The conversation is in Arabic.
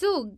السوق.